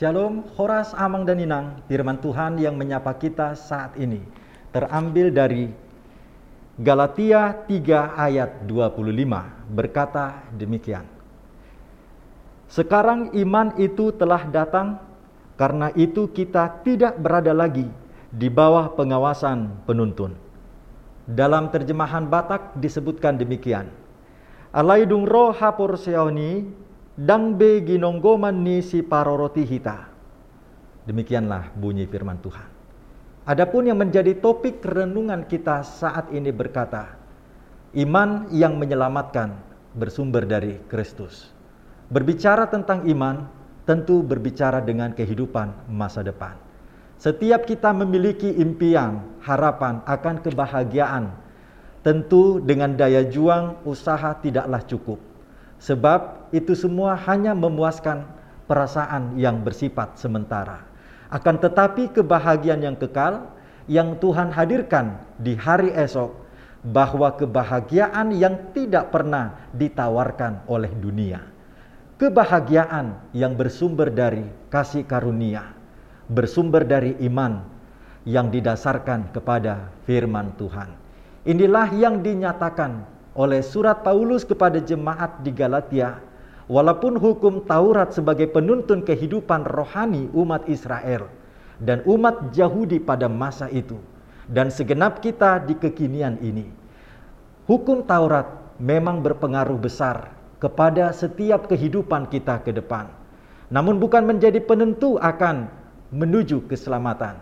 Shalom, Horas, Amang, dan Inang, firman Tuhan yang menyapa kita saat ini terambil dari Galatia 3 ayat 25 berkata demikian. Sekarang iman itu telah datang, karena itu kita tidak berada lagi di bawah pengawasan penuntun. Dalam terjemahan Batak disebutkan demikian. Alaidung roh hapor seoni dang be ginonggoman ni si paroroti hita. Demikianlah bunyi firman Tuhan. Adapun yang menjadi topik renungan kita saat ini berkata, iman yang menyelamatkan bersumber dari Kristus. Berbicara tentang iman, tentu berbicara dengan kehidupan masa depan. Setiap kita memiliki impian, harapan akan kebahagiaan Tentu dengan daya juang usaha tidaklah cukup. Sebab itu semua hanya memuaskan perasaan yang bersifat sementara. Akan tetapi kebahagiaan yang kekal yang Tuhan hadirkan di hari esok bahwa kebahagiaan yang tidak pernah ditawarkan oleh dunia. Kebahagiaan yang bersumber dari kasih karunia, bersumber dari iman yang didasarkan kepada firman Tuhan. Inilah yang dinyatakan oleh surat Paulus kepada jemaat di Galatia. Walaupun hukum Taurat sebagai penuntun kehidupan rohani umat Israel dan umat Yahudi pada masa itu dan segenap kita di kekinian ini. Hukum Taurat memang berpengaruh besar kepada setiap kehidupan kita ke depan. Namun bukan menjadi penentu akan menuju keselamatan.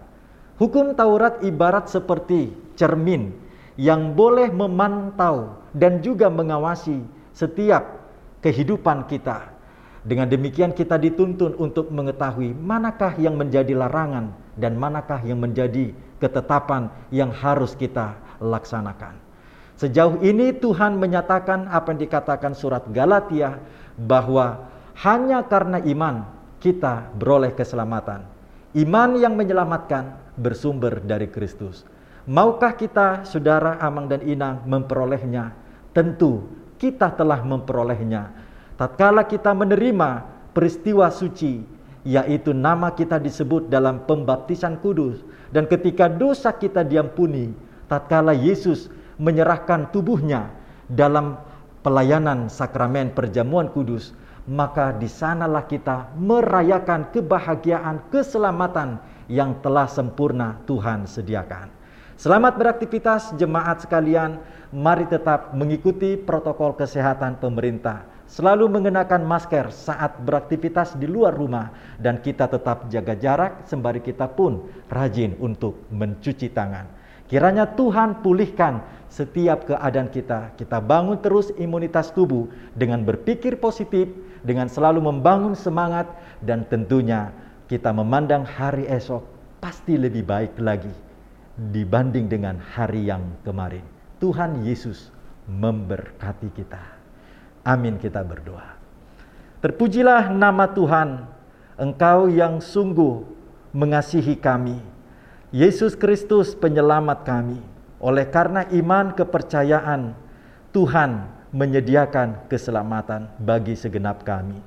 Hukum Taurat ibarat seperti cermin yang boleh memantau dan juga mengawasi setiap kehidupan kita. Dengan demikian kita dituntun untuk mengetahui manakah yang menjadi larangan dan manakah yang menjadi ketetapan yang harus kita laksanakan. Sejauh ini Tuhan menyatakan apa yang dikatakan surat Galatia bahwa hanya karena iman kita beroleh keselamatan. Iman yang menyelamatkan bersumber dari Kristus. Maukah kita, saudara Amang dan Inang, memperolehnya? Tentu kita telah memperolehnya. Tatkala kita menerima peristiwa suci, yaitu nama kita disebut dalam pembaptisan kudus. Dan ketika dosa kita diampuni, tatkala Yesus menyerahkan tubuhnya dalam pelayanan sakramen perjamuan kudus, maka di sanalah kita merayakan kebahagiaan, keselamatan yang telah sempurna Tuhan sediakan. Selamat beraktivitas jemaat sekalian. Mari tetap mengikuti protokol kesehatan pemerintah. Selalu mengenakan masker saat beraktivitas di luar rumah dan kita tetap jaga jarak sembari kita pun rajin untuk mencuci tangan. Kiranya Tuhan pulihkan setiap keadaan kita. Kita bangun terus imunitas tubuh dengan berpikir positif, dengan selalu membangun semangat dan tentunya kita memandang hari esok pasti lebih baik lagi dibanding dengan hari yang kemarin. Tuhan Yesus memberkati kita. Amin kita berdoa. Terpujilah nama Tuhan, Engkau yang sungguh mengasihi kami. Yesus Kristus penyelamat kami. Oleh karena iman kepercayaan, Tuhan menyediakan keselamatan bagi segenap kami.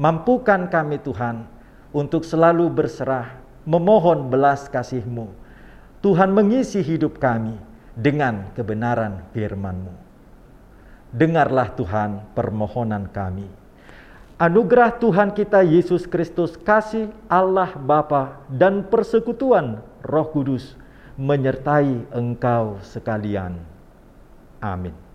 Mampukan kami Tuhan untuk selalu berserah, memohon belas kasih-Mu Tuhan mengisi hidup kami dengan kebenaran firman-Mu. Dengarlah Tuhan permohonan kami. Anugerah Tuhan kita Yesus Kristus, kasih Allah Bapa dan persekutuan Roh Kudus menyertai engkau sekalian. Amin.